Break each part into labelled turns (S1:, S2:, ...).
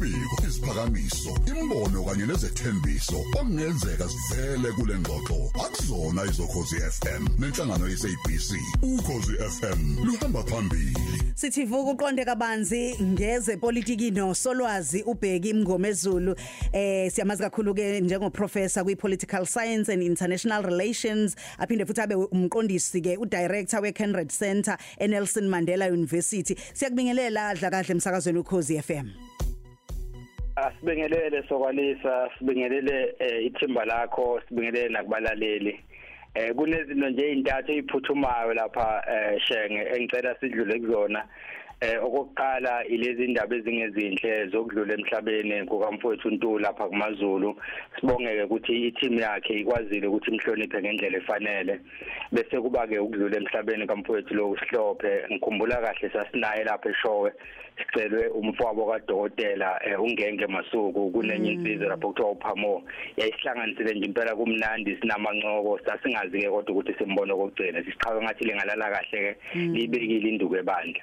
S1: imibiko isiphakamiso imbono kanye nezethembiso. Okungenzeka sivele kule ngxoxo akuzona izokhozi FM nenhlangano yesabc ukhozi FM luhamba phambili.
S2: Sithi vuka uqonde kabanzi ngeze politiki no solwazi ubheki imngomezulu eh siyamazi kakhulu ke njengoprofessor kwi political science and international relations. Aphinde futhi abe umqondisi ke udirector we Kenred Center eNelson Mandela University. Siyakubingelela adla kahle emsakazweni ukhozi FM
S3: Asibingelele sokwalisa sibingelele eh, ithimba lakho sibingelele nakubalaleli. Eh kunezinto nje izintathu eziphuthumayo lapha eh shenge engicela sidlule kuzona. Eh okokuqala ilezi indaba ezingezinhle zokudlula emhlabeni kukamfowethu uNtuli lapha kumaZulu. Sibongeke ukuthi i-team yakhe ikwazile ukuthi imhloniphe ngendlela efanele. Bese kuba ke ukudlula emhlabeni kamfowethu lo usihlophe ngikhumbula kahle sasinaye lapha eshowe sicelwe umfowabo kadokotela eh, ungenge masuku kunenye insizwe lapho kuthiwa uphamo yayisihlanganisile nje impela kumnandi sinamancoko sasingazi ke kodwa ukuthi simbone kokugcina. Siqhawe ngathi lengalala kahle ke libekile induku ebandla.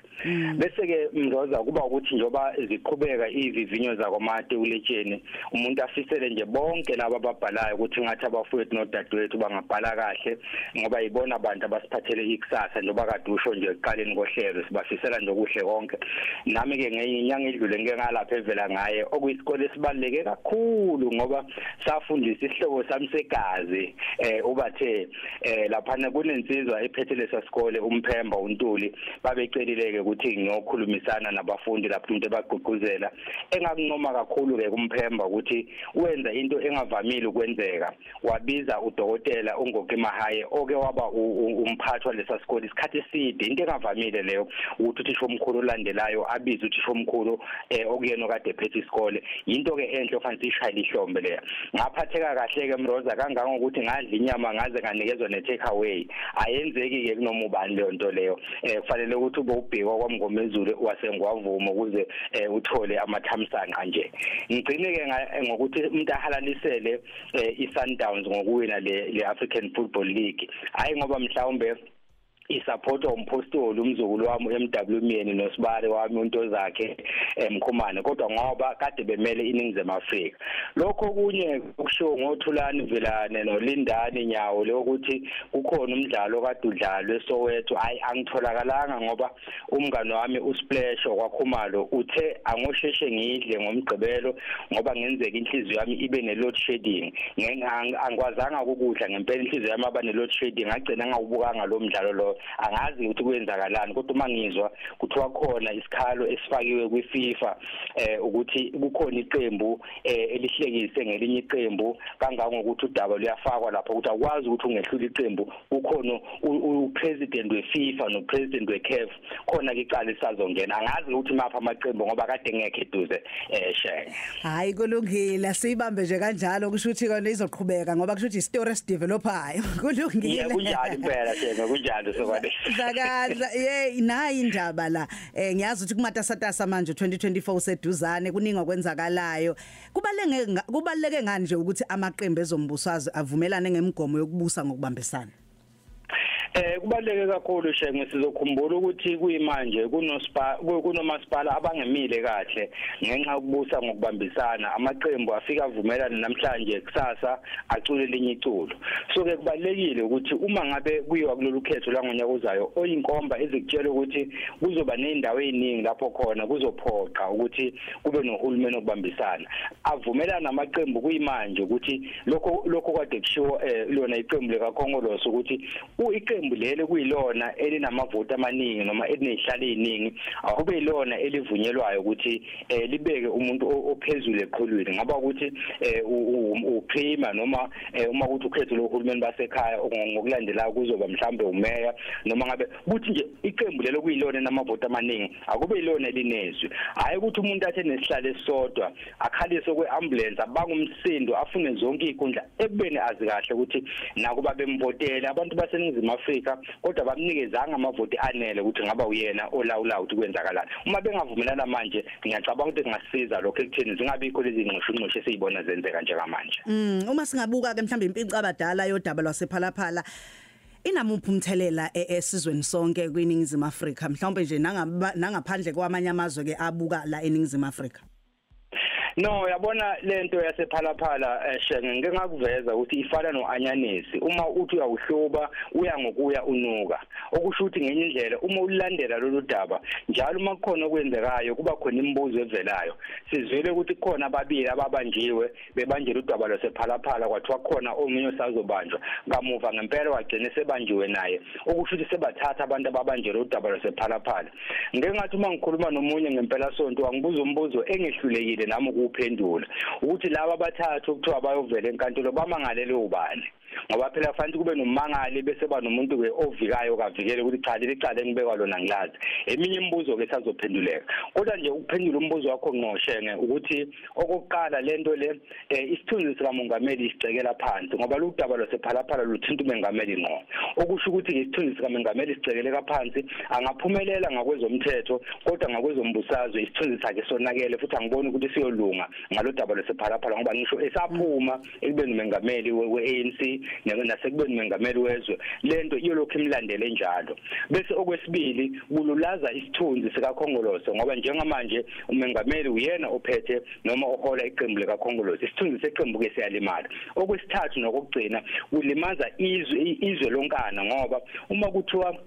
S3: Bese ke mndoza kuba ukuthi njoba ziqhubeka ivivinyo zakwamate uletsheni umuntu afisele nje bonke laba ababhalayo ukuthi ngathi abafowethu nodadewethu bangabhala kahle ngoba yibona abantu abasiphathele ikusasa njoba kade usho nje ekuqaleni kohlelo sibafisela nje okuhle konke. Nami ke ngeyinyanga edlule ngeke ngalapha evela ngaye okuyisikole esibaleke kakhulu ngoba safundisa isihloko sami segazi eh ubathe eh lapha kunensizwa ephethe lesasikole umphemba untuli babecelileke ukuthi ngiyokhulumisana nabafundi lapho umuntu ebagqugquzela engakunqoma kakhulu ke kumphemba ukuthi wenza into engavamile ukwenzeka. Wabiza udokotela ungoke mahaye oke waba umphathwa lesasikole isikhathi eside. Into engavamile leyo ukuthi uthisha omkhulu olandelayo abize uthisha omkhulu eh okuyena okade ephethe isikole. Into ke enhle ofanele ishayile ihlombe leya. Ngaphatheka kahle ke mroza kangangokuthi ngadla inyama ngaze nganikezwa ne take away. Ayenzeki ke kunoma ubani leyo nto leyo. Eh kufanele ukuthi ube ubhekwa kwamngomezulu wasengwavuma ukuze eh, uthole amathamsanqa nje. Ngigcine ke ngokuthi umuntu ahalalisele eh, iSundowns ngokuwina le le African Football League. Hayi ngoba mhlawumbe isupportwa umpostoli umzukulu wami eMWMN nosibale wami into zakhe emkhumane kodwa ngoba kade bemele iningizimu Afrika. Lokho kunye ukushiwo ngothulani velane nolindani nyawo lokuthi kukhona umdlalo kade udlalwe eSoweto hayi angitholakalanga ngoba umngane wami uSplash kwakhumalo uthe angosheshe ngidle ngomgqibelo ngoba ngenzeka inhliziyo yami ibe ne load shedding angikwazanga ukudla ngempela inhliziyo yami aba ne load shedding ngagcina ngawubukanga lo mdlalo lo. Angazi ukuthi kwenzakalani kodwa uma ngizwa kuthiwa khona isikhalo esifakiwe kwiFIFA eh ukuthi kukhona iqembu eh, elihlekise ngelinye iqembu kangangokuthi udaba luyafakwa lapho ukuthi akwazi ukuthi ungehlula iqembu kukhona upresident weFIFA nopresident weCAF khona ke icala lisazongena. Angazi ukuthi mapha amaqembu ngoba kade ngekho eduze eh shenge
S2: hayi kulungile. Siyibambe nje kanjalo kusho ukuthi kona izoqhubeka ngoba kusho ukuthi istory esidevelopayo kulungile.
S3: Yeah kunjalo impela shenge kunjalo. Sokwane
S2: zakadla ye nayi indaba la. Eh ngiyazi ukuthi kumatasatasa manje 2024 useduzane kuningi okwenzakalayo. Kubaleke kubaleke ngani nje ukuthi amaqembu ezombusazwe avumelane ngemigomo yokubusa ngokubambisana?
S3: Eh kubaleke kakhulu shenge sizokhumbula ukuthi kuyimanje kunospa kunomasipala abangemile kahle ngenxa yokubusa ngokubambisana. Amaqembu afika avumelana namhlanje kusasa acule linye iculo. So ke kubalekile ukuthi uma ngabe kuyiwa kulolu khetho langonyaka uzayo oyinkomba ezikutshela ukuthi kuzoba nezindawo eziningi lapho khona kuzophoqa ukuthi kube nohulumeni okubambisana avumelana namaqembu kuyimanje ukuthi lokho lokho kade kushiwo eh lona iqembu lekakhongolose ukuthi iqembu leli kuyilona elinamavoti amaningi noma elinezihlalo eziningi akube ilona elivunyelwayo ukuthi eh libeke umuntu ophezulu eqhulwini. Ngaba ukuthi eh uprima noma uma ukuthi ukhetho lohulumeni basekhaya ngokulandelayo kuzoba mhlambe umeya noma ngabe kuthi nje iqembu lelo kuyilona namavoti amaningi akube ilona elinezwi. Hayi ukuthi umuntu athe nesihlalo esodwa akhalise kweambulance abanga umsindo afune zonke izinkundla ekubeni azi kahle ukuthi nakuba bemvotela abantu baseningizimu Afrika kodwa bamnikezanga amavoti anele ukuthi ngaba uyena olawula ukuthi kwenzakalani. Uma bengavumelana manje ngiyacabanga ukuthi kungasiza lokho ekutheni zingabikho lezi ngqoshungqosho esizibona zenzeka njengamanje.
S2: Mm uma singabuka ke mhlawumbe impinca abadala yodaba lwasephalaphala inamuphi umthelela esizweni sonke kwiningizimu Afrika? Mhlawumbe nje nangaphandle kwamanye amazwe ke abuka la eningizimu Afrika.
S3: No yabona lento yasephalaphala eh, shenge ngeke ngakuveza ukuthi ifana noanyanisi. Uma uthi uyawuhluba uya ngokuya unuka. Okusho ukuthi ngenye indlela uma ulandela lolu daba njalo uma kukhona okwenzekayo kuba khona imibuzo evelayo. Sizwele ukuthi kukhona ababili ababanjiwe bebanjela udaba lwasephalaphala kwathiwa khona omunye osazobanjwa. Kamuva ngempela wagcina sebanjiwe naye. Okusho ukuthi sebathatha abantu ababanjela udaba lwasephalaphala. Ngeke ngathi uma ngikhuluma nomunye ngempela sonto angibuza umbuzo engehlulekile nami ukuphendula. Ukuthi laba abathathu okuthiwa bayovela enkantolo bamangalele ubani ngoba phela kufanele kube nomangali bese ba nomuntu ke ovikayo kavikele ukuthi cha leli cala engibekwa lona ngilazi. Eminye imibuzo ke sazophenduleka kodwa nje ukuphendula umbuzo wakho ngoshenge ukuthi okokuqala lento le eh, isithunzi sika mongameli isicekela phansi ngoba lu daba losephalaphala luthinta umengameli ngqo. Okusho ukuthi isithunzi sika mongameli sicekeleka phansi angaphumelela ngakwezomthetho kodwa ngakwezombusazwe isithunzi sakhe sonakele futhi angiboni ukuthi siyolunga ngalo daba losephalaphala ngoba ngisho esaphuma ekubeni umengameli we-ANC nasekubeni mengameli wezwe. Lento iyolokhu imlandele njalo. Bese okwesibili kululaza isithunzi sikakhongolose ngoba njengamanje umengameli uyena ophethe noma ohola iqembu likakhongolose. Isithunzi seqembu ke siyalimala. Okwesithathu nokugcina kulimaza izwe izwe lonkana ngoba uma kuthiwa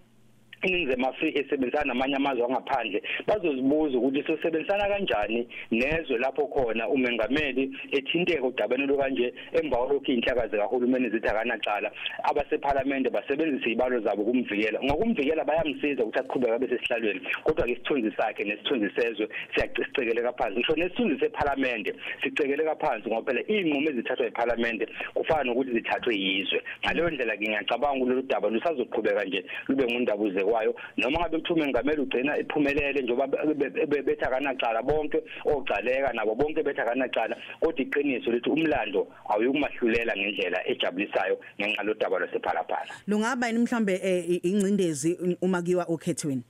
S3: iningizimu Afrika esebenzisana namanye amazwe angaphandle bazozibuza ukuthi sosebenzisana kanjani nezwe lapho khona umengameli ethinteka udabeni lo kanje emva kwalokho inhlaka zikahulumeni zithi akanacala abasephalamende basebenzisa izibalo zabo kumvikela ngokumvikela bayamsiza ukuthi aqhubeke bese sihlalweni kodwa ke isithunzi sakhe nesithunzi sezwe siyaciceleka phansi ngisho nesithunzi sephalamende sicekeleka phansi ngoba phela izinqumo ezithathwa ephalamende kufana nokuthi zithathwe yizwe. Ngaleyo ndlela ngiyacabanga kulolu daba lusazoqhubeka nje lube ngundabuze kwayo noma ngabe kuthume ngamele ugcina iphumelele njengoba bethi akanacala bonke ogcaleka nabo bonke bethi akanacala kodwa iqiniso lithi umlando awuyikumahlulela ngendlela ejabulisayo ngenxa lodaba lwasephalaphala.
S2: Lungaba yini mhlambe eh, ingcindezi uma kiwa okhethweni?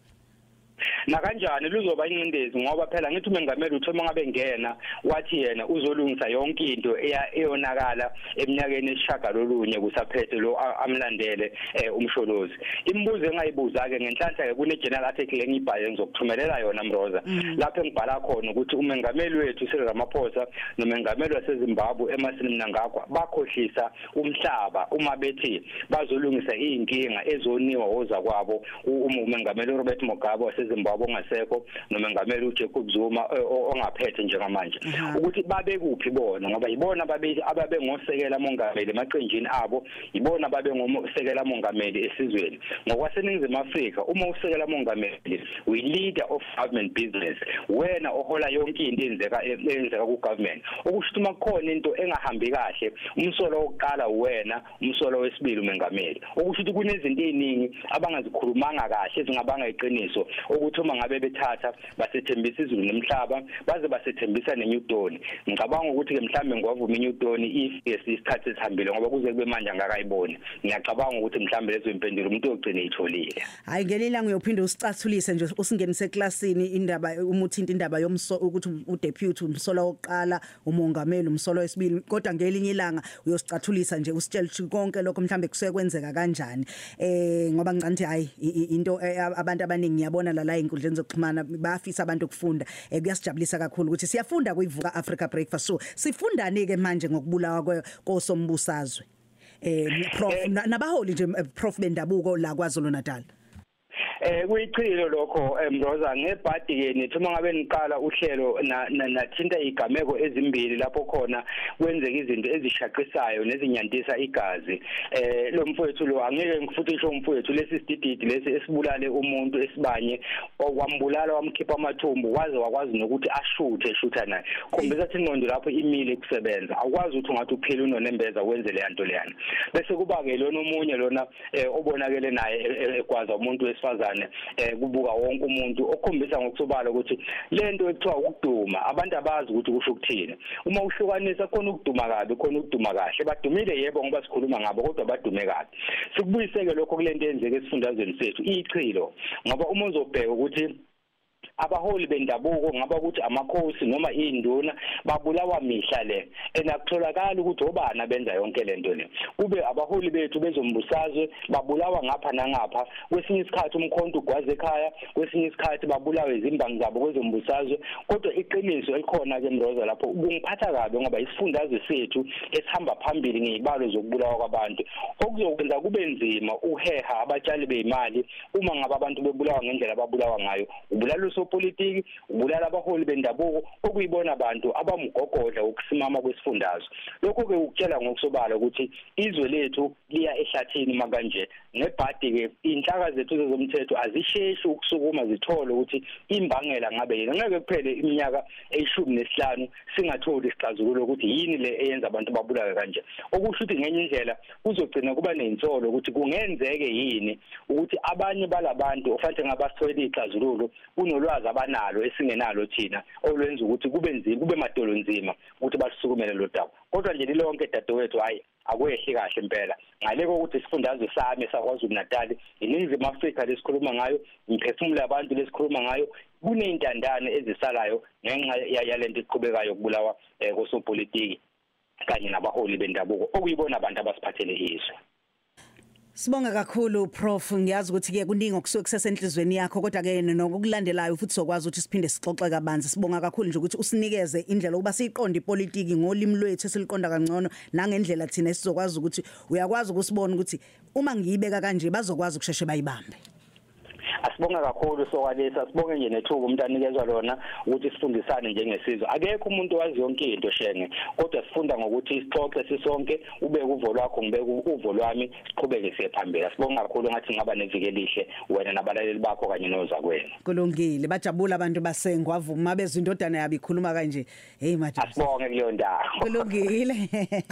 S3: Na kanjani luzoba incindezi ngoba phela ngithi umengameli uthi uma ngabe ngena wathi yena uzolungisa yonke into eyonakala eminyakeni esishaga lolunye kusaphethe lo amlandele eh, umsholozi. Imibuzo engayibuza ke ngenhlanhla ke kune general article engibhale ngizokuthumelela yona mroza. Mm. lapho engibhala khona ukuthi umengameli wethu Cyril Ramaphosa nomengameli waseZimbabwe Emmerson Mnangagwa bakhohlisa umhlaba uma bethi bazolungisa izinkinga ezoniwa woza kwabo umengameli Robert Mugabe wase eZimbabwe ongasekho nomengameli uJacob Zuma eh, ongaphethe njengamanje. Ukuthi babe kuphi bona? Ngoba yibona babe ababe ngosekela mongameli emaqenjini abo yibona babe ngosekela mongameli esizweni. Ngokwaseningizimu Afrika uma usekela mongameli we leader of government business wena ohola yonke into enzeka enzeka ku government okusho uma kukhona into engahambi kahle umsolo wokuqala wena umsolo wesibili umengameli. Okusho ukuthi kunezinto eziningi abangazikhulumanga kahle ezingabanga iqiniso ukuthi uma ngabe bethatha basethembisa izulu nemhlaba baze basethembisa neNewton ngicabanga ukuthi ke mhlambe ngwavuma iNewton if isikhathi esihambile ngoba kuze kube manje angakayiboni. Ngiyacabanga ukuthi mhlambe lezo impendulo umuntu ogcine itholile
S2: hayi ngelila ngiyophinde usicathulise nje usingenise eclassini indaba umuthinta indaba yomso ukuthi udeputy umsolo wokuqala umongameli umsolo wesibili kodwa ngelinye ilanga uyosicathulisa nje usitshela ukuthi konke lokho mhlambe kusekwenzeka kanjani. Eh ngoba ngicanti hayi into eh, abantu abaningi ngiyabona la la inkundleni zokuxhumana bayafisa abantu ukufunda. Eh, kuyasijabulisa kakhulu ukuthi siyafunda kuyivuka Africa Breakfast so sifundani ke manje ngokubulawa kosombusazwe? Eh prof eh, nabaholi nje eh, prof bendabuko la kwaZulu Natal
S3: eh kuyichilo lokho emroza ngebhadi ke nithi uma ngabe niqala uhlelo nathinta igameko ezimbili lapho khona kwenzeka izinto ezishaqisayo nezinyantisa igazi. Eh lo mfowethu lo angeke ngifuthi isho umfowethu lesi sidididi lesi esibulale umuntu esibanye okwambulala wamkhipha amathumbu waze wakwazi nokuthi ashuthe eshutha naye. Khombisa ukuthi ingqondo lapho imile kusebenza. Akwazi ukuthi ungathi uphila unonembeza wenze le yanto leyana. Bese kuba ke lona omunye lona eh, obonakele naye e, e, egwaza umuntu wesifazane. Kanjani eh kubuka wonke umuntu okhombisa ngokusobala ukuthi lento ekuthiwa ukuduma abantu abazi ukuthi kusho ukuthini. Uma uhlukanisa khona ukuduma kabi khona ukuduma kahle. Badumile yebo ngoba sikhuluma ngabo kodwa badume kabi. Sikubuyiseke lokho kulento eyenzeke esifundazweni sethu ichilo ngoba uma uzobheka ukuthi abaholi bendabuko ngaba ukuthi amakhosi noma induna babulawa mihla le. Enakutholakala ukuthi obana benza yonke lento le. Kube abaholi bethu bezombusazwe babulawa ngapha nangapha. Kwesinye isikhathi umkhonto ugwaze ekhaya kwesinye isikhathi babulawe izimbangi zabo kwezombusazwe. Kodwa iqiniso elikhona ke mroza lapho kungiphatha kabi ngoba isifundazwe sethu esihamba phambili ngezibalo zokubulawa kwabantu. Okuzokwenza kube nzima uheha abatshali beimali uma ngaba abantu bebulawa ngendlela ababulawa ngayo. Ubulala sopolitiki ubulala abaholi bendabuko okuyibona abantu abamgogodla ukusimama kwesifundazwe. Lokho ke ukutshela ngokusobala ukuthi izwe lethu liya ehlathini makanje. Nebhadi ke inhlaka zethu zezomthetho azisheshi ukusukuma zithole ukuthi imbangela ngabe yini. Ngeke kuphele iminyaka eyishumi nesihlanu singatholi isixazululo ukuthi yini le eyenza abantu babulawe kanje. Okusho ukuthi ngenye indlela kuzogcina kuba nezinsolo ukuthi kungenzeke yini ukuthi abanye balabantu ofanele ngabasitholela ixazululo kunolwazi abanalo esingenalo thina olwenza ukuthi kube nzima kube madolo nzima ukuthi basukumele lo daba kodwa nje lilonke dadewethu hayi akwehli kahle impela. Ngale kokuthi isifundazwe sami saKwaZulu Natal iningizimu Afrika lesikhuluma ngayo imphefumulo yabantu lesikhuluma ngayo kuneyintandane ezisalayo ngenxa yalento iqhubekayo ukubulawa kosopolitiki kanye nabaholi bendabuko okuyibona abantu abasiphathele izwe.
S2: Sibonga kakhulu Prof. Ngiyazi ukuthi ke kuningi okusuke kusesenhlizweni yakho kodwa ke nokulandelayo futhi sokwazi ukuthi siphinde sixoxe kabanzi. Sibonga kakhulu nje ukuthi usinikeze indlela ukuba siyiqonde ipolitiki ngolimi lwethu esiliqonda kangcono nangendlela thina sizokwazi ukuthi uyakwazi ukusibona ukuthi uma ngiyibeka kanje bazokwazi ukusheshe bayibambe.
S3: Asibonga kakhulu sokwalesa sibonge nje nethuba umuntu anikezwa lona ukuthi sifundisane njengesizwe. Akekho umuntu owazi yonke into shenge kodwa sifunda ngokuthi isixoxe sisonke ubeke uvo lwakho ngibeke uvo lwami siqhubeke siye phambili. Asibonga kakhulu ngathi ngaba neviki elihle wena nabalaleli bakho kanye nozakwena
S2: kulungile bajabula abantu basengwavuma bezindodana yabi ikhuluma kanje. Hey majabu
S3: asibonge kuleyo ndawo
S2: kulungile.